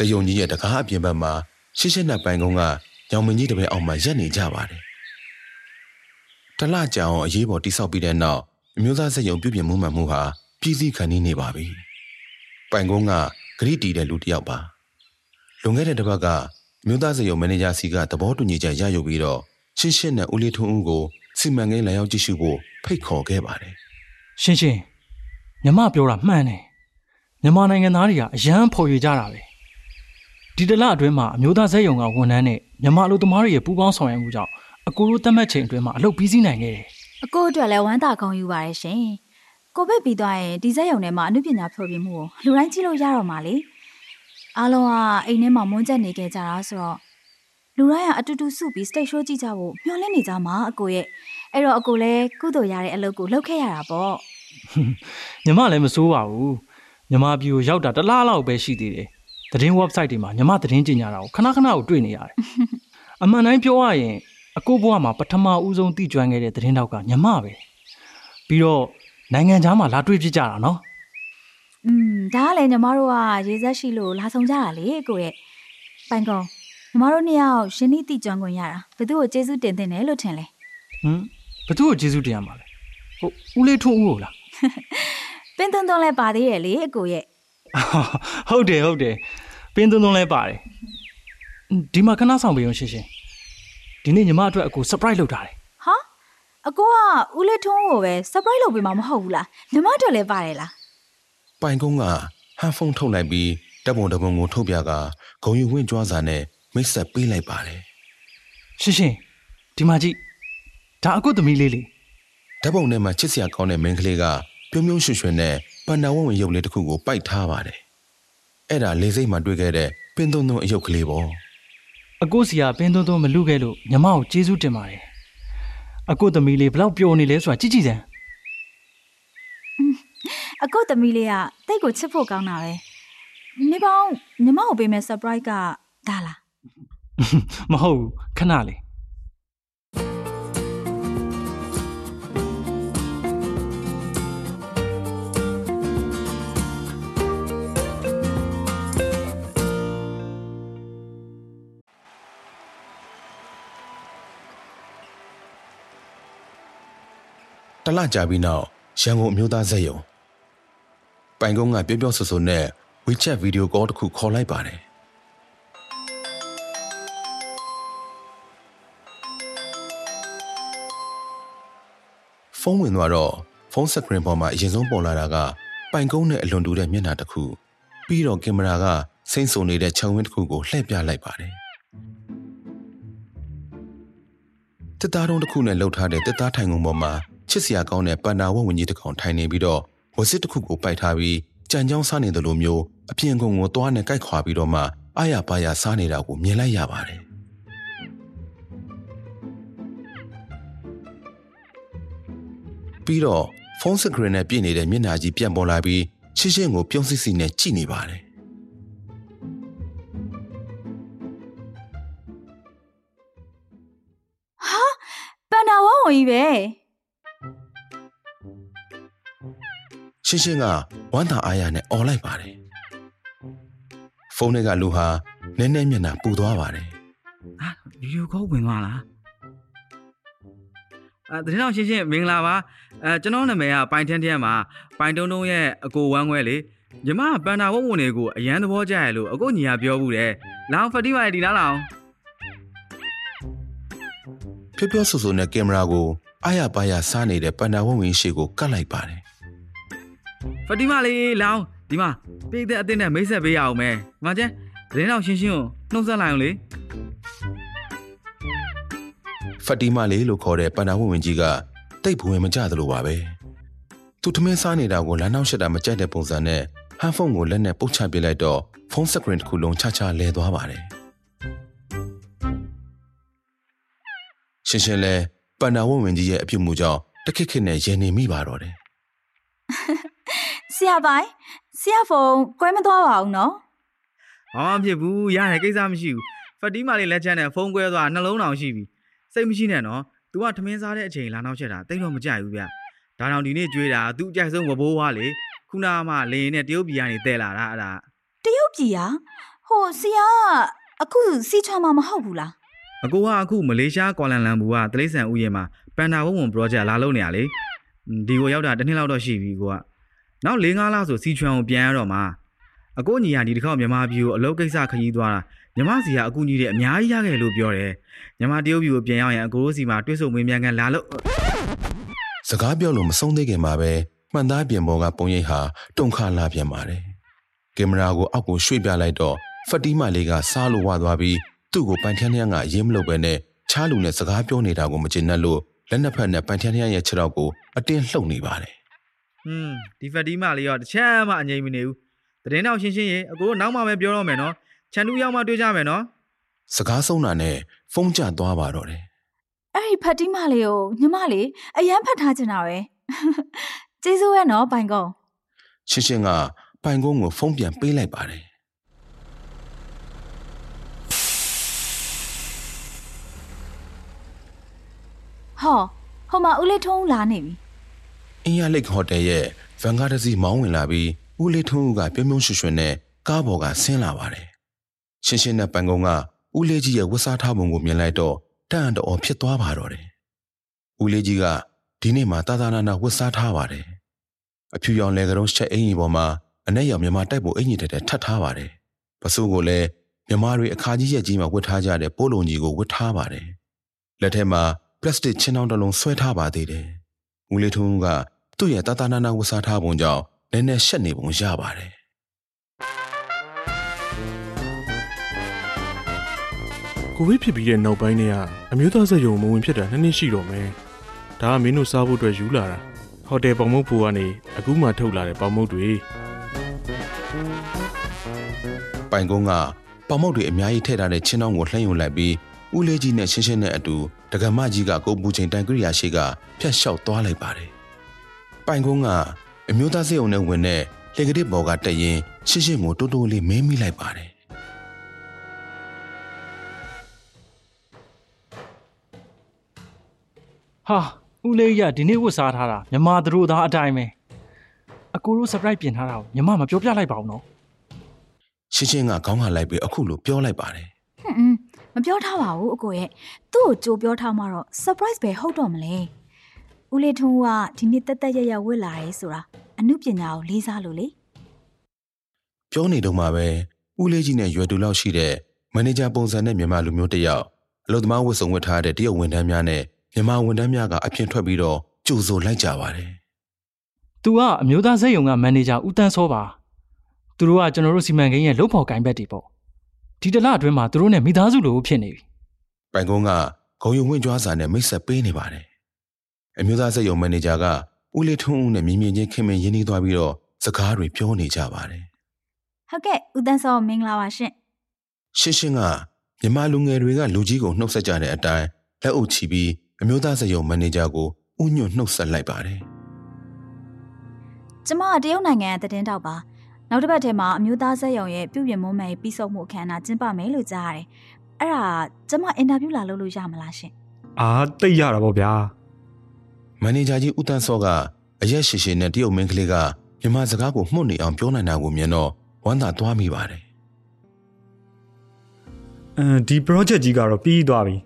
စယုံကြီးရဲ့တကားအပြင်ဘက်မှာရှစ်ရှစ်နဲ့ပိုင်ကုန်းကညောင်မင်းကြီးတပည့်အောင်မှာရက်နေကြပါတယ်တလကြောင်အရေးပေါ်တိဆောက်ပြီးတဲ့နောက်အမျိုးသားစက်ယုံပြုပြင်မှုမှန်မှုဟာပြည်စည်းခံနေပါပြီပိုင်ကုန်းကဂရိတီတဲ့လူတစ်ယောက်ပါလွန်ခဲ့တဲ့တစ်ပတ်ကအမျိုးသားစက်ယုံမန်နေဂျာစီကသဘောတူညီချက်ရယူပြီးတော့ရှင်းရှင်းနဲ့ဦးလေးထွန်းဦးကိုစီမံကိန်းလာရောက်ကြည့်ရှုဖို့ဖိတ်ခေါ်ခဲ့ပါတယ်ရှင်းရှင်းမြမပြောတာမှန်တယ်မြန်မာနိုင်ငံသားတွေကအရန်ဖော်ရွေကြတာပဲ ဒီတလအတွင်းမှာအမျိုးသားဇက်ယုံကဝန်ထမ်းနဲ့မြန်မာလူသမားတွေရဲ့ပူးပေါင်းဆောင်ရွက်မှုကြောင့်အကူတို့တတ်မှတ်ချိန်အတွင်းမှာအလုပ်ပြီးစီးနိုင်ခဲ့တယ်အကိုအတွက်လည်းဝမ်းသာကောင်းယူပါရဲ့ရှင်ကိုဗစ်ပြီးသွားရင်ဒီဇက်ရုံထဲမှာအမှုပညာဖျော်ဖြေမှုကိုလူတိုင်းကြည့်လို့ရတော့မှာလေအားလုံးကအိမ်ထဲမှာမွန်းချက်နေခဲ့ကြတာဆိုတော့လူတိုင်းကအတူတူစုပြီး stage show ကြည့်ကြဖို့မျှော်လင့်နေကြမှာအကိုရဲ့အဲ့တော့အကိုလည်းကုသိုလ်ရတဲ့အလုပ်ကိုလုပ်ခဲ့ရတာပေါ့ညီမလည်းမစိုးပါဘူးညီမပြည်ကိုရောက်တာတစ်လားလောက်ပဲရှိသေးတယ် သတင်း website တွေမှာညီမသတင်းကြေညာတာကိုခဏခဏကိုတွေ့နေရတယ်အမှန်တိုင်းပြောရရင်အကိုဘွားမှာပထမဦးဆုံးတည်ကျွမ်းခဲ့တဲ့သတင်းတောက်ကညီမပဲပြီးတော့နိုင်ငံခြားမှာလာတွေ့ဖြစ်ကြတာနော်อืมဒါကလည်းညီမတို့ကရေစက်ရှိလို့လာဆောင်ကြတာလေအကိုရဲ့ပိုင်ကောင်ညီမတို့နှစ်ယောက်ရှင်နီတိကျွမ်းခွင့်ရတာဘယ်သူ့ကိုကျေးဇူးတင်တင်တယ်လို့ထင်လဲဟမ်ဘသူ့ကိုကျေးဇူးတင်ရမှာလဲဟုတ်ဦးလေးထွန်းဦးကိုလားပင်းသွန်းသွန်းလဲပါသေးရဲ့လေအကိုရဲ့ ဟုတ်တယ်ဟုတ်တယ်ပင်းသွန်းသွန်းလဲပါတယ်ဒီမှာခဏဆောင်ပေးအောင်ရှင်းရှင်းဒီနေ့ညီမအတွက်အကို surprise လုပ်ထားတယ်ဟာအကိုကဦးလေးထွန်းကိုပဲ surprise လုပ်ပေးမှာမဟုတ်ဘူးလားညီမတို့လည်းပါတယ်လားပိုင်ကုန်းကဟန်ဖုန်းထုတ်လိုက်ပြီးတပ်ပုံတပုံကိုထုတ်ပြကဂုံယူဝင့်ကြွားစာနဲ့မိတ်ဆက်ပေးလိုက်ပါတယ်ရှင်းရှင်းဒီမှာကြည့်ဒါအကုတ်သမီးလေးလေဓာတ်ပုံထဲမှာချစ်စရာကောင်းတဲ့မင်းကလေးကပြုံးပြုံးရွှင်ရွှင်နဲ့ ပန်နာဝုံဝင်ရုပ်လေးတစ်ခုကိုပိုက်ထားပါတယ်အဲ့ဒါလေစိတ်မှာတွေ့ခဲ့တဲ့ပင်သွန်းသွန်းအယုတ်ကလေးပေါ့အကုတ်စီကပင်းသွန်းသွန်းမလူခဲ့လို့ညီမကိုကျေးဇူးတင်ပါတယ်အကုတ်သမီးလေးဘလောက်ပျော်နေလဲဆိုတာကြည့်ကြည့်စမ်းအကိုသမီးလေးကတိတ်ကိုချစ်ဖို့ကောင်းတာပဲနေပေါင်းညီမကိုပေးမဲ့ surprise ကဒါလားမဟုတ်ဘူးခဏလေး တလကြာပြီးနောက်ရန်ကုန်အမျိုးသားဇက်ယုံပိုင်ကုန်းကပြောပြောဆိုဆိုနဲ့ WeChat ဗီဒီယိုကောတစ်ခုခေါ်လိုက်ပါတယ်ဖုန်းဝင်သွားတော့ဖုန်းစကရင်ပေါ်မှာအရင်ဆုံးပေါ်လာတာကပိုင်ကုန်းနဲ့အလွန်တူတဲ့မျက်နှာတစ်ခုပြီးတော့ကင်မရာကစိမ့်ဆုံနေတဲ့ခြံဝင်းတစ်ခုကိုလှည့်ပြလိုက်ပါတယ်တစ်သားတုံးတစ်ခုနဲ့လှုပ်ထားတဲ့တစ်သားထိုင်ကုန်ပေါ်မှာ ချစ်စရာကောင်းတဲ့ပန္နာဝတ်ဝင်ကြီးတစ်ကောင်ထိုင်နေပြီးတော့ဝစစ်တစ်ခုကိုပိုက်ထားပြီးကြံကြောင်းစားနေတယ်လို့မျိုးအပြင်ကုန်းကိုသွားနဲ့ကြိုက်ခွာပြီးတော့မှအာရပါရစားနေတာကိုမြင်လိုက်ရပါတယ်ပြီးတော့ဖုန်းစကရင်နဲ့ပြည့်နေတဲ့မျက်နှာကြီးပြန်ပေါ်လာပြီးရှင်းရှင်းကိုပြုံးစစ်စစ်နဲ့ကြည့်နေပါတယ်ဟာပန်နာဝဝင်ကြီးပဲ ရှင်းရှင်းကဝမ်းသာအားရနဲ့អော်လိုက်ပါတယ်ဖုန်းထဲကလူဟာနည်းနည်းမျက်နှာပူသွားပါတယ်ဟာဗီဒီယိုကောဝင်သွားလားအဲတရင်အောင်ရှင်းရှင်းမင်္ဂလာပါအဲကျွန်တော်နာမည်ကပိုင်ထန်းထန်းပါပိုင်တုံးတုံးရဲ့အကိုဝမ်းခွဲလေညီမကပန်နာဝုံဝင်တွေကိုအရန်သဘောကျရလို့အကိုညီကပြောဘူးတယ်လောင်ဖတိပါလေဒီလားလောင်ဖြောပြောဆူဆူနဲ့ကင်မရာကိုအားရပါရစားနေတဲ့ပန္နာဝဝင်ရှိကိုကတ်လိုက်ပါတယ် ဖတိမလေးလောင်ဒီမှာပိတ်တဲ့အတင်းနဲ့မိတ်ဆက်ပေးရအောင်မယ်ဒီမှာကျန်တရင်အောင်ရှင်းရှင်းကိုနှုတ်ဆက်လိုက်အောင်လေဖတ်တီမလေးလို့ခေါ်တဲ့ပန္နာဝဝင်ကြီးကတိတ်ဘဝင်မကြသလိုပါပဲသူထမင်းစားနေတာကိုလမ်းနောက်ရှက်တာမကြိုက်တဲ့ပုံစံနဲ့ဟန်ဖုန်းကိုလက်နဲ့ပုတ်ချပစ်လိုက်တော့ဖုန်းစကရင်တစ်ခုလုံးချချလဲသွားပါတယ်ရှင်းရှင်းလဲပန္နာဝဝင်ကြီးရဲ့အပြုတ်မှုကြောင့်တခက်ခက်နဲ့ရင်နေမိပါတော့တယ်ဆ ရာပိုင်ဆရာဖုန်းကွဲမသွားပါဘူးနော်ဘာမှဖြစ်ဘူးရတယ်ကိစ္စမရှိဘူးဖတ်တီးမာလေးလက်ချက်နဲ့ဖုန်းကွဲသွားနှလုံးတောင်ရှိပြီစိတ်မရှိနဲ့နော် तू ကထမင်းစားတဲ့အချိန်လာနောက်ချက်တာတိတ်တော့မကြိုက်ဘူးဗျဒါတောင်ဒီနေ့ကြွေးတာ तू အကြိုက်ဆုံးဝဘိုးွားလေခုနမှလင်းနဲ့တရုတ်ပြည်ကနေတဲလာတာအဲ့ဒါတရုတ်ပြည်ဟာဟိုဆရာအခုစီချွန်မှာမဟုတ်ဘူးလားအကိုကအခုမလေးရှားကွာလန်လမ်ဘူကတလိษံဥယျာဉ်မှာပန်တာဝုံဝင် project လာလုပ်နေရလေဒီကိုရောက်တာတစ်နှစ်လောက်တော့ရှိပြီကိုက နောက်၄၅လဆိုစီချွန်ကိုပြန်ရတော့မှာအကိုညီကဒီတစ်ခေါက်မြန်မာပြည်ကိုအလုပ်ကိစ္စခရီးသွားတာညီမစီကအကူကြီးတဲ့အများကြီးရခဲ့လို့ပြောတယ်ညီမတရုတ်ပြည်ကိုပြန်ရောက်ရင်အကိုတို့စီမှာတွဲဆုံမင်းမြန်ကန်လာလို့စကားပြောလို့မဆုံးသေးခင်မှာပဲမှန်သားပြင်ပေါ်ကပုံရိပ်ဟာတုန်ခါလာပြန်ပါတယ်ကင်မရာကိုအောက်ကိုရွှေ့ပြလိုက်တော့ဖတ်တီးမလေးကစားလို့ဝသွားပြီးသူ့ကိုပန်ထန်းထန်းကအရေးမလုပ်ပဲနဲ့ချားလူနဲ့စကားပြောနေတာကိုမကျေနပ်လို့လက်နှစ်ဖက်နဲ့ပန်ထန်းထန်းရဲ့ခြေထောက်ကိုအတင်းလှုပ်နေပါတယ် ဟွန်းဒီဖက်တီးမလေးရောတစ်ချက်မှအငြိမ်မနေဘူးသတင်းတော့ရှင်းရှင်းရေအကိုတို့နောက်မှပဲပြောတော့မယ်နော်ချန်တူရောက်မှတွေ့ကြမယ်နော်စကားဆုံးတာနဲ့ဖုန်းကျသွားပါတော့တယ်အဲ့ဒီဖတ်တီးမလေးကိုညီမလေးအရန်ဖတ်ထားချင်တာပဲကျေးဇူးရဲ့နော်ပိုင်ကုန်းရှင်းရှင်းကပိုင်ကုန်းကိုဖုန်းပြန်ပေးလိုက်ပါတယ်ဟောဟိုမှာဦးလေးထုံးလာနေပြီ အင်းရလိတ်ဟိုတယ်ရဲ့ဗန်ကားတစ်စီးမောင်းဝင်လာပြီးဦးလေးထွန်းဦးကပြုံးပြုံးရွှွှွှွနဲ့ကားပေါ်ကဆင်းလာပါတယ်။ရှင်းရှင်းနဲ့ပန်ကုန်းကဦးလေးကြီးရဲ့ဝတ်စားထားပုံကိုမြင်လိုက်တော့တန်တော်ဖြစ်သွားပါတော့တယ်။ဦးလေးကြီးကဒီနေ့မှတာတာနာနာဝတ်စားထားပါတယ်။အဖြူရောင်လေကရုံးချက်အင်ကြီးပေါ်မှာအနက်ရောင်မြမတိုက်ပုံအင်ကြီးတက်တက်ထပ်ထားပါတယ်။ပစိုးကိုလည်းမြမတွေအခါကြီးရက်ကြီးမှာဝတ်ထားကြတဲ့ပိုးလုံးကြီးကိုဝတ်ထားပါတယ်။လက်ထဲမှာပလတ်စတစ်ချင်းတောင်းတစ်လုံးဆွဲထားပါသေးတယ်။ ဦးလေးထုံးကသူ့ရဲ့တာတာနာနာဝစားထားပုံကြောင့်နည်းနည်းရှက်နေပုံရပါတယ်ကိုဗစ်ဖြစ်ပြီးတဲ့နောက်ပိုင်းတွေကအမျိုးသားစက်ရုံမဝင်ဖြစ်တာနှစ်နှစ်ရှိတော့မယ်။ဒါကမင်းတို့စားဖို့အတွက်ယူလာတာ။ဟိုတယ်ပေါင်မုတ်ဖိုကနေအခုမှထုတ်လာတဲ့ပေါင်မုတ်တွေ။ပိုင်ကုန်းကပေါင်မုတ်တွေအများကြီးထည့်ထားတဲ့ချင်းတောင်းကိုလှမ်းယုံလိုက်ပြီးဦးလေးကြီးနဲ့ရှင်းရှင်းနဲ့အတူ ဒကမကြီးကကိုပူချိန်တန်ကြရိယာရှိကဖြတ်လျှောက်သွားလိုက်ပါတယ်။ပိုင်ကုန်းကအမျိုးသားစေုံနဲ့ဝင်တဲ့လေကတစ်ဘော်ကတက်ရင်ရှင်းရှင်းကိုတိုးတိုးလေးမဲမိလိုက်ပါတယ်ဟာဦးလေးရဒီနေ့ဝတ်စားထားတာမြန်မာသူတို့သားအတိုင်းပဲအကိုတို့ surprise ပြင်ထားတာကိုညီမမပြောပြလိုက်ပါဘူးနော်။ရှင်းရှင်းကခေါင်းကလိုက်ပြီးအခုလိုပြောလိုက်ပါတယ်ဟွန်းဟွန်းမ ပြောထားပါဘူးအကိုရဲ့သူ့ကိုကြိုပြောထားမှတော့ surprise ပဲဟုတ်တော့မလဲဦးလေးထုံးကဒီနေ့တက်တက်ရရဝစ်လာရဲဆိုတာအမှုပညာကိုလေးစားလို့လေ။ပြောနေတော့မှပဲဦးလေးကြီးနဲ့ရွယ်တူလောက်ရှိတဲ့မန်နေဂျာပုံစံနဲ့မြန်မာလူမျိုးတစ်ယောက်အလုပ်သမားဝတ်စုံဝတ်ထားတဲ့တရုတ်ဝန်ထမ်းများနဲ့မြန်မာဝန်ထမ်းများကအပြင်ထွက်ပြီးတော့ကြိုဆိုလိုက်ကြပါတယ်သူကအမျိုးသားစက်ရုံကမန်နေဂျာဦးတန်းစောပါသူတို့ကကျွန်တော်တို့စီမံကိန်းရဲ့လုပ်ဖော်ကိုင်ဘက်တွေပေါ့ ဒီတစ်လအတွင်းမှာသူတို့နဲ့မိသားစုလိုဖြစ်နေပြီ။ပိုင်ကုန်းကဂုံယုံဝင်ကြွားစာနဲ့မိတ်ဆက်ပေးနေပါတယ်။အမျိုးသားစက်ရုံမန်နေဂျာကဦးလေးထွန်းဦးနဲ့မြင်မြင်ချင်းခင်မင်ရင်းနှီးသွားပြီးတော့စကားတွေပြောနေကြပါတယ်ဟုတ်ကဲ့ဦးတန်းစောမင်္ဂလာပါရှင်။ရှင်းရှင်းကမြန်မာလူငယ်တွေကလူကြီးကိုနှုတ်ဆက်ကြတဲ့အတိုင်းလက်အုပ်ချပြီးအမျိုးသားစက်ရုံမန်နေဂျာကိုဥညွတ်နှုတ်ဆက်လိုက်ပါတယ်ကျမကတရုတ်နိုင်ငံရဲ့သတင်းတောက်ပါ နောက်တစ်ပတ်ထဲမှာအမျိုးသားဆက်ရုံရဲ့ပြုပြင်မွမ်းမံရေးပြီးဆုံးမှုအခမ်းအနားကျင်းပမယ်လို့ကြားရတယ်အဲ့ဒါကျမအင်တာဗျူးလာလုပ်လို့ရမလားရှင်အာတိတ်ရတာပေါ့ဗျာ။မန်နေဂျာကြီးဦးတန်းစောကအရက်ရှိရှိနဲ့တရုတ်မင်းကလေးကမြန်မာစကားကိုမှုတ်နေအောင်ပြောနိုင်တာကိုမြင်တော့ဝမ်းသာသွားမိပါတယ်အမ်ဒီ project ကြီးကတော့ပြီးသွားပြီ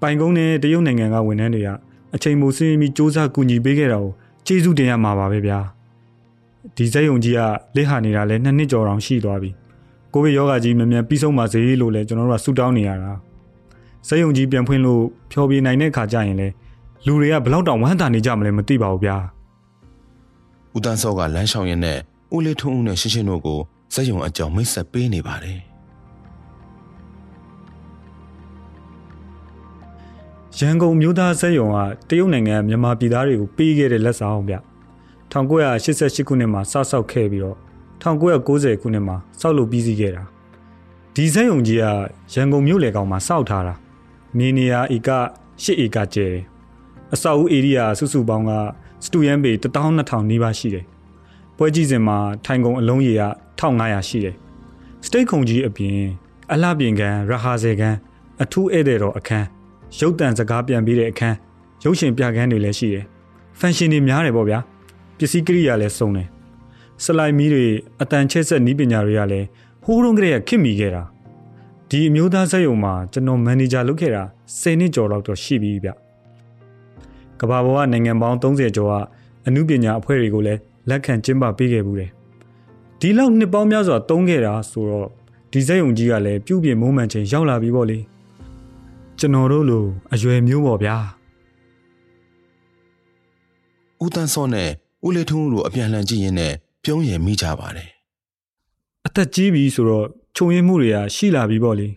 ပိုင်ကုန်းနဲ့တရုတ်နိုင်ငံကဝန်ထမ်းတွေကအချိန်မိုးစင်းပြီးစ조사ကူညီပေးခဲ့တာကိုကျေးဇူးတင်ရမှာပါပဲဗျာ ဒီစက်ယုံကြီးကလက်ဟာနေတာလဲနှစ်နှစ်ကျော်တောင်ရှိသွားပြီကိုဗစ်ရောဂါကြီးမြန်မြန်ပြီးဆုံးပါစေလို့လဲကျွန်တော်တို့ကဆုတောင်းနေရတာစက်ယုံကြီးပြန်ဖွင့်လို့ဖျော်ပြနိုင်တဲ့ခါကျရင်လဲလူတွေကဘလောက်တောင်ဝမ်းသာနေကြမလဲမသိပါဘူးဗျာ။ဦးတန်းစောကလမ်းလျှောက်ရင်းနဲ့ဦးလေးထွန်းဦးနဲ့ရှင်းရှင်းတို့ကိုစက်ရုံအကြောင်းမိတ်ဆက်ပေးနေပါတယ်ရန်ကုန်မြို့သားစက်ယုံကတရုတ်နိုင်ငံကမြန်မာပြည်သားတွေကိုပေးခဲ့တဲ့လက်ဆောင်ဗျ 1988ခုနှစ်မှာစဆောက်ခဲ့ပြီးတော့1990ခုနှစ်မှာစောက်လုပ်ပြီးစီးခဲ့တာဒီစက်ယုံကြီးကရန်ကုန်မြို့လေကောင်မှာစောက်ထားတာမြေနေရာဧက8ဧကကျယ်တယ်အဆောက်အဦဧရိယာစုစုပေါင်းကစတူယန်ပေ12000နီးပါးရှိတယ်ပွဲကြည့်စဉ်မှာထိုင်ကုန်အလုံးရေက1500ရှိတယ်စတိတ်ခုံကြီးအပြင်အလှပြင်ကန်ရဟာဇေကန်အထူးဧည့်သည်တော်အခန်းရုပ်တံစကားပြန်ပြီးတဲ့အခန်းရုပ်ရှင်ပြခန်းတွေလည်းရှိတယ်ဖန်ရှင်တွေများတယ်ပေါ့ဗျာ ပစ္စည်းကိရိယာလည်းစုံတယ်စလိုက်မီးတွေအတန်ချက်ဆက်နီးပညာတွေကလည်းဟိုးတုန်းကတည်းကခင်မိခဲ့တာဒီအမျိုးသားစက်ရုံမှာကျွန်တော်မန်နေဂျာလုပ်ခဲ့တာ10နှစ်ကျော်လောက်တော့ရှိပြီဗျကဘာပေါ်ကနိုင်ငံပေါင်း30ကျော်ကအမှုပညာအဖွဲ့တွေကိုလည်းလက်ခံကျင်းပပေးခဲ့ဘူးတယ်ဒီလောက်နှစ်ပေါင်းများစွာတုံးခဲ့တာဆိုတော့ဒီစက်ရုံကြီးကလည်းပြုပြင်မုံမှန်ချိန်ရောက်လာပြီပေါ့လေကျွန်တော်တို့လိုအရွယ်မျိုးပေါ့ဗျာဦးတန်းစောနဲ့ ဦးလေးထွန်းဦးတို့အပြန်လှန်ကြည့်ရင်းနဲ့ပြုံးရယ်မိကြပါတယ်အသက်ကြီးပြီဆိုတော့ခြုံရင်းမှုတွေကရှိလာပြီပေါ့လေ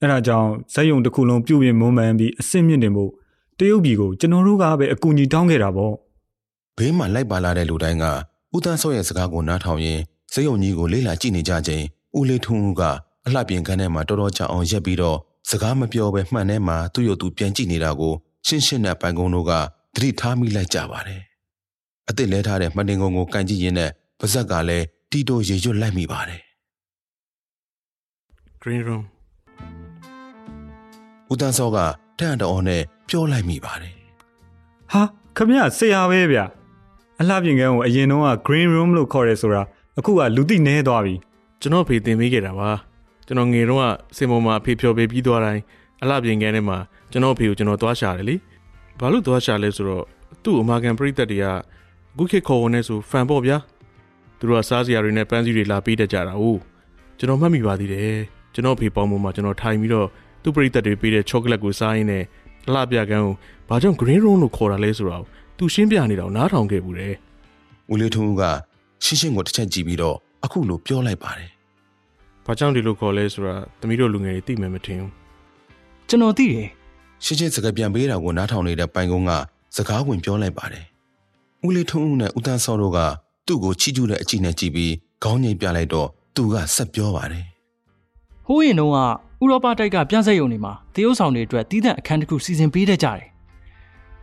အဲဒါကြောင့်ဇက်ယုံတစ်ခုလုံးပြုတ်ပြင်မုံမှန်ပြီးအဆင့်မြင့်တင်ဖို့တရုတ်ပြည်ကိုကျွန်တော်တို့ကပဲအကူအညီတောင်းခဲ့တာပေါ့ဘေးမှာလိုက်ပါလာတဲ့လူတိုင်းကဦးတန်းစောရဲ့စကားကိုနားထောင်ရင်းဇေယုံကြီးကိုလေးလာကြည့်နေကြချိန်ဦးလေးထွန်းဦးကအလှပြင်ခန်းထဲမှာတော်တော်ကြာအောင်ရက်ပြီးတော့စကားမပြောဘဲမှန်ထဲမှာသူ့ရုပ်သူပြန်ကြည့်နေတာကိုရှင်းရှင်းနဲ့ပိုင်ကုန်းတို့ကသတိထားမိလိုက်ကြပါတယ် အစ်စ်လဲထားတဲ့မှန်တင်ကုန်းကိုကန်ကြည့်ရင်းနဲ့ပါဇက်ကလည်းတီတိုရေရွတ်လိုက်မိပါတယ် green room ဦးတန်းစောကတန်တော်နဲ့ပြောလိုက်မိပါတယ်ဟာခမရဆရာပဲဗျအလှပြင်ကန်းကိုအရင်တော့က green room လို့ခေါ်ရဲဆိုတာအခုကလူသိနေသွားပြီကျွန်တော်ဖေတင်ပေးခဲ့တာပါကျွန်တော်ငယ်တော့ကစင်ပေါ်မှာအဖေဖြော်ပေးပြီးသွားတိုင်းအလှပြင်ကန်းထဲမှာကျွန်တော်အဖေကိုကျွန်တော်သွားရှာတယ်လေဘာလို့သွားရှာလဲဆိုတော့သူ့အမာကန်ပရိသတ်တွေကအ ခုခေတ်ခေါ်ဝင်နေဆိုဖန်ပေါ့ဗျာသူတို့ကစားစရာတွေနဲ့ပန်းစည်းတွေလာပေးတတ်ကြတာဟုတ်ကျွန်တော်မှတ်မိပါသေးတယ်ကျွန်တော်အဖေပေါင်းပေါ်မှာကျွန်တော်ထိုင်ပြီးတော့သူ့ပရိသတ်တွေပေးတဲ့ချောကလက်ကိုစားရင်းနဲ့အလှပြကန်းကိုဘာကြောင့် green room လို့ခေါ်တာလဲဆိုတော့သူရှင်းပြနေတော့နားထောင်ခဲ့ဘူးတယ်ဦးလေးထွန်းဦးကရှင်းရှင်းကိုတစ်ချက်ကြည့်ပြီးတော့အခုလိုပြောလိုက်ပါတယ်ဘာကြောင့်ဒီလိုခေါ်လဲဆိုတာသမီးတို့လူငယ်တွေသိမယ်မထင်ဘူးကျွန်တော်သိတယ်ရှင်းရှင်းစကားပြန်ပေးတာကိုနားထောင်နေတဲ့ပိုင်ကုန်းကစကားဝင်ပြောလိုက်ပါတယ် ဦးလေးထွန်းဦးနဲ့ဦးတန်းစောတို့ကသူ့ကိုချီးကျူးတဲ့အကြည့်နဲ့ကြည့်ပြီးခေါင်းငိမ်ပြလိုက်တော့သူကဆက်ပြောပါတယ်ဟိုးရင်တုန်းကဥရောပတိုက်ကပြဆက်ယုံတွေမှာတရုတ်ဆောင်တွေအတွက်တည်တဲ့အခန်းတစ်ခုစီစဉ်ပေးတတ်ကြတယ်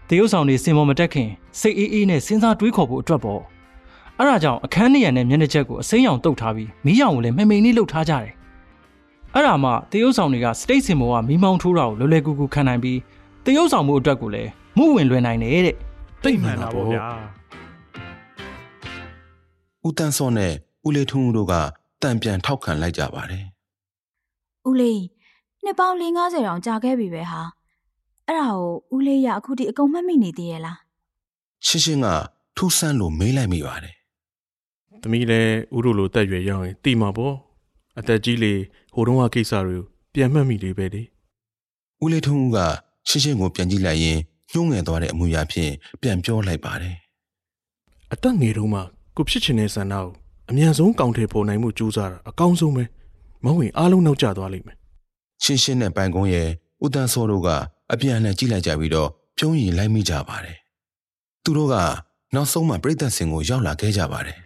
တရုတ်ဆောင်တွေစင်ပေါ်မတက်ခင်စိတ်အေးအေးနဲ့စဉ်းစားတွေးခေါ်ဖို့အတွက်ပေါ့အဲ့ဒါကြောင့်အခန်းနေရနဲ့မျက်နှာချက်ကိုအစိမ်းရောင်တုတ်ထားပြီးမီးရောင်ကိုလည်းမှိန်မှိန်လေးလှုပ်ထားကြတယ်အဲ့ဒါမှတရုတ်ဆောင်တွေကစတိတ်စင်ပေါ်ကမီးမောင်းထိုးတာကိုလွယ်လွယ်ကူကူခံနိုင်ပြီးတရုတ်ဆောင်မှုအတွက်ကိုလည်းမှုဝင်လွယ်နိုင်တယ်တဲ့ တိတ်မှန်တာပေါ့ဗျာဦးတန်းစောနဲ့ဦးလေးထွန်းဦးတို့ကတံပြန်ထောက်ခံလိုက်ကြပါတယ်ဦးလေးနှစ်ပေါင်း50တောင်ကြာခဲ့ပြီပဲဟာအဲ့ဒါကိုဦးလေးရအခုထိအကုန်မှတ်မိနေသေးရဲ့လားရှင်းရှင်းကထူးဆန်းလို့မေးလိုက်မိပါတယ်သမီးလည်းဥတို့လိုတက်ရွယ်ရောက်ရင်တိမှာပေါ့အသက်ကြီးလေဟိုတုန်းကကိစ္စတွေကိုပြန်မှတ်မိလေးပဲလေဦးလေးထွန်းဦးကရှင်းရှင်းကိုပြန်ကြည့်လိုက်ရင် ညှိုးငယ်သွားတဲ့အမူအရာဖြင့်ပြန်ပြောလိုက်ပါတယ်အသက်ငယ်တုန်းမှကိုဖြစ်ချင်တဲ့ဆန္ဒကိုအမြန်ဆုံးကောင်းထည်ပေါ်နိုင်မှုကြိုးစားတာအကောင်းဆုံးပဲမဟုတ်ရင်အားလုံးနောက်ကျသွားလိမ့်မယ်ရှင်းရှင်းနဲ့ပိုင်ကုန်းရဲ့ဦးတန်းစောတို့ကအပြန်အလှန်ကြည့်လိုက်ကြပြီးတော့ပြုံးရည်လိုက်မိကြပါတယ်သူတို့ကနောက်ဆုံးမှပြိသက်စင်ကိုရောက်လာခဲ့ကြပါတယ်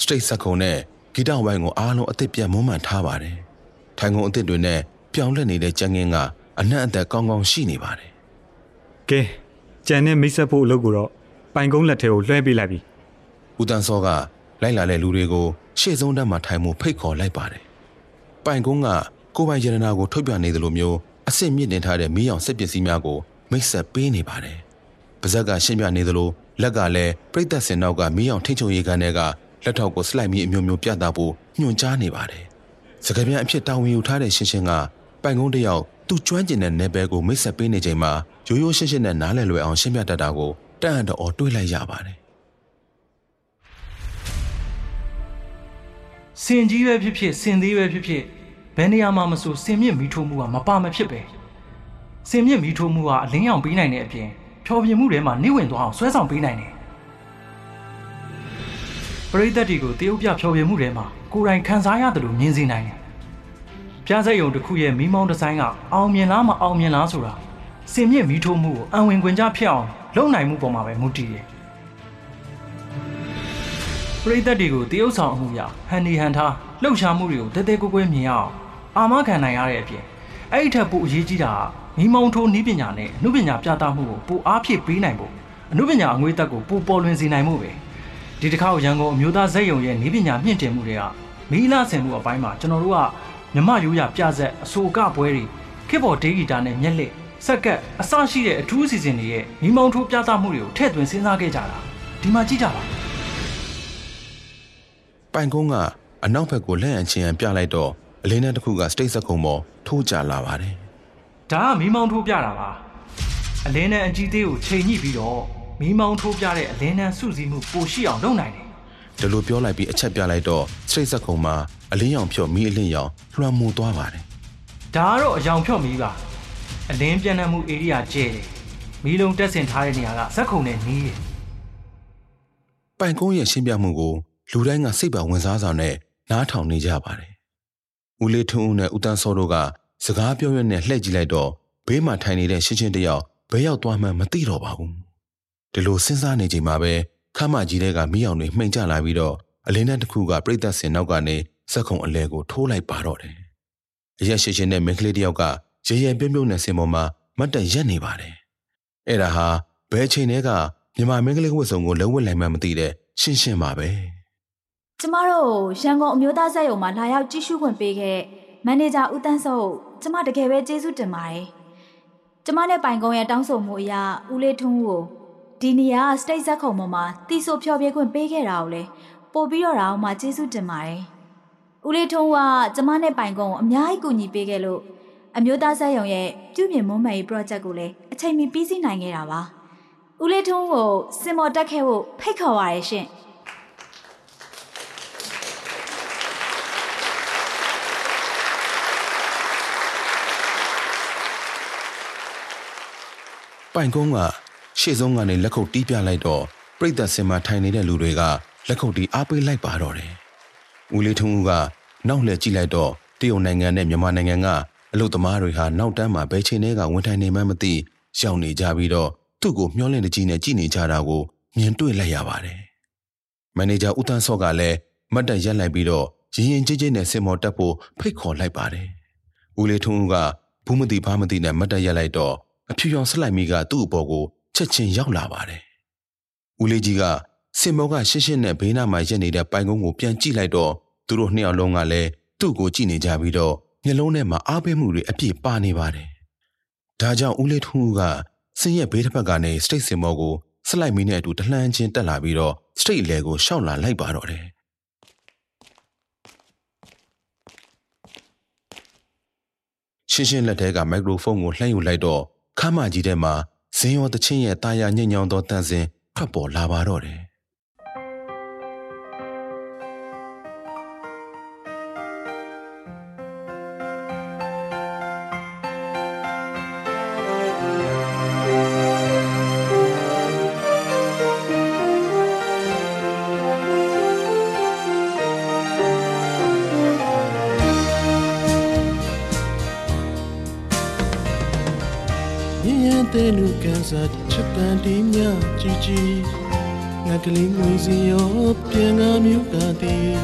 စတိတ်ဆက်ခုံနဲ့ဂီတဝိုင်းကိုအားလုံးအသစ်ပြန်မွမ်းမံထားပါတယ်ထိုင်ကုန်အသစ်တွေနဲ့ပြောင်းလဲနေတဲ့ကြံငင်းကအနက်အသက်ကောင်းကောင်းရှိနေပါတယ် ကဲကြံတဲ့မိတ်ဆက်ဖို့အလုပ်ကိုတော့ပိုင်ကုန်းလက်ထဲကိုလွှဲပေးလိုက်ပြီဦးတန်းစောကလိုက်လာတဲ့လူတွေကိုရှေ့ဆုံးတက်မှထိုင်မှုဖိတ်ခေါ်လိုက်ပါတယ်။ပိုင်ကုန်းကကိုယ်ပိုင်ရတနာကိုထုတ်ပြနေသလိုမျိုးအစ်စ်မြင့်တင်ထားတဲ့မီးအောင်စက်ပစ္စည်းများကိုမိတ်ဆက်ပေးနေပါတယ်။ပါဇက်ကရှင်းပြနေသလိုလက်ကလည်းပြိသက်စင်နောက်ကမီးအောင်ထိချုံရေးခန်းတွေကလက်ထောက်ကိုစလိုက်မီအမျိုးမျိုးပြသဖို့ညွှန်ကြားနေပါတယ်။စကားပြန်အဖြစ်တာဝန်ယူထားတဲ့ရှင်းရှင်းကပိုင်ကုန်းတစ်ယောက် သူ့ကျွမ်းကျင်တဲ့နယ်ပယ်ကိုမိတ်ဆက်ပေးနေချိန်မှာရိုးရိုးရှင်းရှင်းနဲ့နားလည်လွယ်အောင်ရှင်းပြတတ်တာကိုတန်အံ့တော်တွေးလိုက်ရပါတယ်။စင်ကြီးပဲဖြစ်ဖြစ်စင်သေးပဲဖြစ်ဖြစ်ဘယ်နေရာမှာမဆိုစင်မြင့်မီထိုးမှုကမပါမဖြစ်ပဲစင်မြင့်မီထိုးမှုကအလင်းရောင်ပေးနိုင်တဲ့အပြင်ဖြောပြမှုတွေမှာနေဝင်သွားအောင်ဆွဲဆောင်ပေးနိုင်တယ်ပရိသတ်တွေကိုတရုတ်ပြဖြောပြမှုတွေမှာကိုယ်တိုင်ခံစားရတယ်လို့မြင်စေနိုင်တယ် ပြားစက်ယုံတစ်ခုရဲ့မီးမောင်းဒီဇိုင်းကအောင်မြင်လားမအောင်မြင်လားဆိုတာစင်မြင့်မီထိုးမှုကိုအံဝင်ခွင်ကြဖြစ်အောင်လုပ်နိုင်မှုပေါ်မှာပဲမူတည်တယ်ပရိသတ်တွေကိုတရုတ်ဆောင်အမှုရဟန်ဒီဟန်ထားလှုပ်ရှားမှုတွေကိုတဲတဲကွဲကွဲမြင်ရအောင်အာမခံနိုင်ရတဲ့အပြင်အဲ့ဒီထက်ပိုအရေးကြီးတာကမိမောင်းထိုးနည်းပညာနဲ့အမှုပညာပြသမှုကိုပိုအားဖြည့်ပေးနိုင်ဖို့အမှုပညာအငွေသက်ကိုပိုပေါ်လွင်စေနိုင်မှုပဲဒီတစ်ခါရန်ကုန်အမျိုးသားဇက်ယုံရဲ့နည်းပညာမြင့်တင်မှုတွေကမီလာဆင်မှုအပိုင်းမှာကျွန်တော်တို့က မြမရိုးရပြဆက်အဆိုကပွဲတွေခေတ်ပေါ်ဒေဂီတာနဲ့မျက်လက်စက်ကတ်အစရှိတဲ့အထူးအစီအစဉ်တွေရဲ့မိမောင်းထိုးပြသမှုတွေကိုထည့်သွင်းစဉ်းစားခဲ့ကြတာဒီမှာကြည့်ကြပါပိုင်ကုန်းကအနောက်ဘက်ကိုလက်အံချင်းအံပြလိုက်တော့အလင်းနဲ့တစ်ခုကစတိတ်စက်ခုံပေါ်ထိုးကျလာပါတယ်ဒါကမီးမောင်းထိုးပြတာပါအလင်းနဲ့အကြီးသေးကိုချိန်ညှိပြီးတော့မီးမောင်းထိုးပြတဲ့အလင်းနဲ့စုစည်းမှုပိုရှိအောင်လုပ်နိုင်တယ်ဒီလိုပြောလိုက်ပြီးအချက်ပြလိုက်တော့စတိတ်စက်ခုံမှာ အလင်းရောင်ဖြော့မီးအလင်းရောင်လွှမ်းမိုးသွားပါတယ်ဒါကတော့အယောင်ဖြော့မီးပါအလင်းပြန့်နှံ့မှုဧရိယာကျဲတယ်မီးလုံးတက်ဆင်ထားတဲ့နေရာကဇက်ခုံနဲ့နီးတယ်ပိုင်ကုန်းရဲ့ရှင်းပြမှုကိုလူတိုင်းကစိတ်ပါဝင်စားစွာနဲ့နားထောင်နေကြပါတယ်။ဦးလေးထွန်းဦးနဲ့ဦးတန်းစောတို့ကစကားပြောရနဲ့လှည့်ကြည့်လိုက်တော့ဘေးမှာထိုင်နေတဲ့ရှင်းရှင်းတယောက်ဘယ်ရောက်သွားမှန်းမသိတော့ပါဘူး။ဒီလိုစဉ်းစားနေချိန်မှာပဲခမကြီးတဲ့ကမီးအောင်တွေမှိန်ကျလာပြီးတော့အလင်းနဲ့တစ်ခုကပြိသက်စင်နောက်ကနေ စက်ခုံအလဲကိုထိုးလိုက်ပါတော့တယ်။အရက်ရှင်းရှင်းနဲ့မင်းကလေးတယောက်ကရေရဲပြုံးပြုံးနဲ့စင်ပေါ်မှာမတ်တက်ရက်နေပါတယ်။အဲ့ဒါဟာဘယ်ချိန်တည်းကမြန်မာမင်းကလေးဝတ်စုံကိုလုံးဝလိုက်မှမသိတဲ့ရှင်းရှင်းပါပဲကျမတို့ရန်ကုန်အမျိုးသားစက်ရုံမှာလာရောက်ကြည့်ရှုခွင့်ပေးခဲ့မန်နေဂျာဦးတန်းစောကိုကျမတကယ်ပဲကျေးဇူးတင်ပါတယ်။ကျမနဲ့ပိုင်ကုန်းရဲ့တောင်းဆိုမှုအရဦးလေးထွန်းကိုဒီနေရာစတိတ်ဇက်ခုံပေါ်မှာတီဆိုဖျော်ဖြေခွင့်ပေးခဲ့တာကိုလည်းပို့ပြီးတော့တာအောင်မှကျေးဇူးတင်ပါတယ်။ ဦးလေးထွန်းကကျမနဲ့ပိုင်ကုန်းကိုအများကြီးကူညီပေးခဲ့လို့အမျိုးသားစက်ရုံရဲ့ပြုပြင်မွမ်းမံရေး project ကိုလည်းအချိန်မီပြီးစီးနိုင်ခဲ့တာပါ။ဦးလေးထွန်းကိုစင်မော်တက်ခဲ့ဖို့ဖိတ်ခေါ်ပါရရှင်။ပိုင်ကုန်းကရှေ့ဆုံးကနေလက်ခုပ်တီးပြလိုက်တော့ပြိသက်စင်မှာထိုင်နေတဲ့လူတွေကလက်ခုပ်တီးအားပေးလိုက်ပါတော့တယ်။ဦးလေးထုံးဦးက နောက်လှည့်ကြည့်လိုက်တော့တရုတ်နိုင်ငံနဲ့မြန်မာနိုင်ငံကအလို့သမားတွေဟာနောက်တန်းမှာဘယ်ချိန်တွေကဝန်ထိုင်နေမှန်းမသိရောက်နေကြပြီးတော့သူ့ကိုမျောလင့်တကြီးနဲ့ကြည့်နေကြတာကိုမြင်တွေ့လိုက်ရပါတယ်။မန်နေဂျာဦးတန်းစော့ကလည်းမတ်တက်ရက်လိုက်ပြီးတော့ရင်ရင်ကြီးကြီးနဲ့စင်မော်တက်ဖို့ဖိတ်ခေါ်လိုက်ပါတယ်။ဦးလေးထုံးဦးကဘူးမသိဘာမသိနဲ့မတ်တက်ရက်လိုက်တော့အဖြူရောင်ဆက်လိုက်မိကသူ့အပေါ်ကိုချက်ချင်းရောက်လာပါတယ်။ဦးလေးကြီးကစင်မောကရှင်းရှင်းနဲ့ဘေးနားမှာရက်နေတဲ့ပိုင်ကုန်းကိုပြန်ကြည့်လိုက်တော့ သူတို့နှစ်ယောက်လုံးကလည်းသူ့ကိုကြည့်နေကြပြီးတော့မျက်လုံးထဲမှာအားပေးမှုတွေအပြည့်ပါနေပါတယ်။ဒါကြောင့်ဦးလေးထွန်းဦးကစင်ရဲ့ဘေးတစ်ဖက်ကနေစတိတ်စင်မောကိုစလိုက်မီနဲ့အတူတလှမ်းချင်းတက်လာပြီးတော့စတိတ်လေကိုရှောက်လာလိုက်ပါတော့တယ်။ရှင်းရှင်းလက်ထဲကမိုက်ခရိုဖုန်းကိုလှမ်းယူလိုက်တော့ခမ်းမကြီးထဲမှာဇင်းရောတချင်းရဲ့တာယာညံ့ညောင်းသောတန်စင်ထွက်ပေါ်လာပါတော့တယ်။ ကြီးကြီးငါကလေးငွေစီရောပြန်ငါမျိုးကတည်း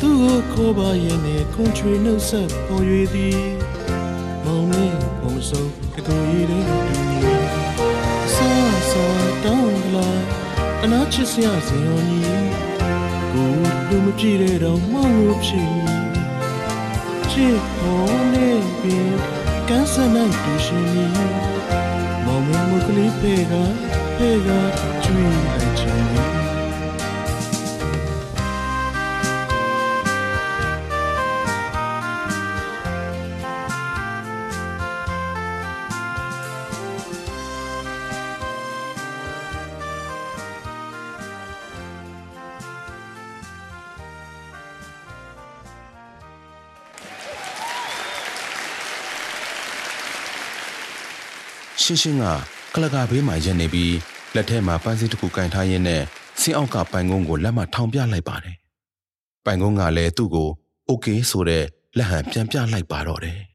သူ့ကိုခေါ်ပါရဲ့နဲ့ခွန်ချွေနှုတ်ဆက်ပေါ်၍သည်မောင်မင်းဘုံစုံတကူရည်တဲ့တူဆာဆာတောင်းလာအနာချစ်စရာစင်ရောကြီးကိုလူမကြည့်တဲ့တော့မောင်လို့ဖြစ်ချစ်ပေါ်နေပြီကန်းစနိုင်တူရှင်ကြီးမောင်မမကလေးဖေက ဖေကကျွေးလိုက်ချင်ပြီရှင်းရှင်း ကလကဘေးမှာရက်နေပြီးလက်ထဲမှာပန်းစည်းတစ်ခုကင်ထားရင်းနဲ့ဆင်းအောက်ကပိုင်ကုန်းကိုလက်မထောင်ပြလိုက်ပါတယ်။ပိုင်ကုန်းကလည်းသူ့ကို "Okay" ဆိုတဲ့လက်ဟန်ပြန်ပြလိုက်ပါတော့တယ်။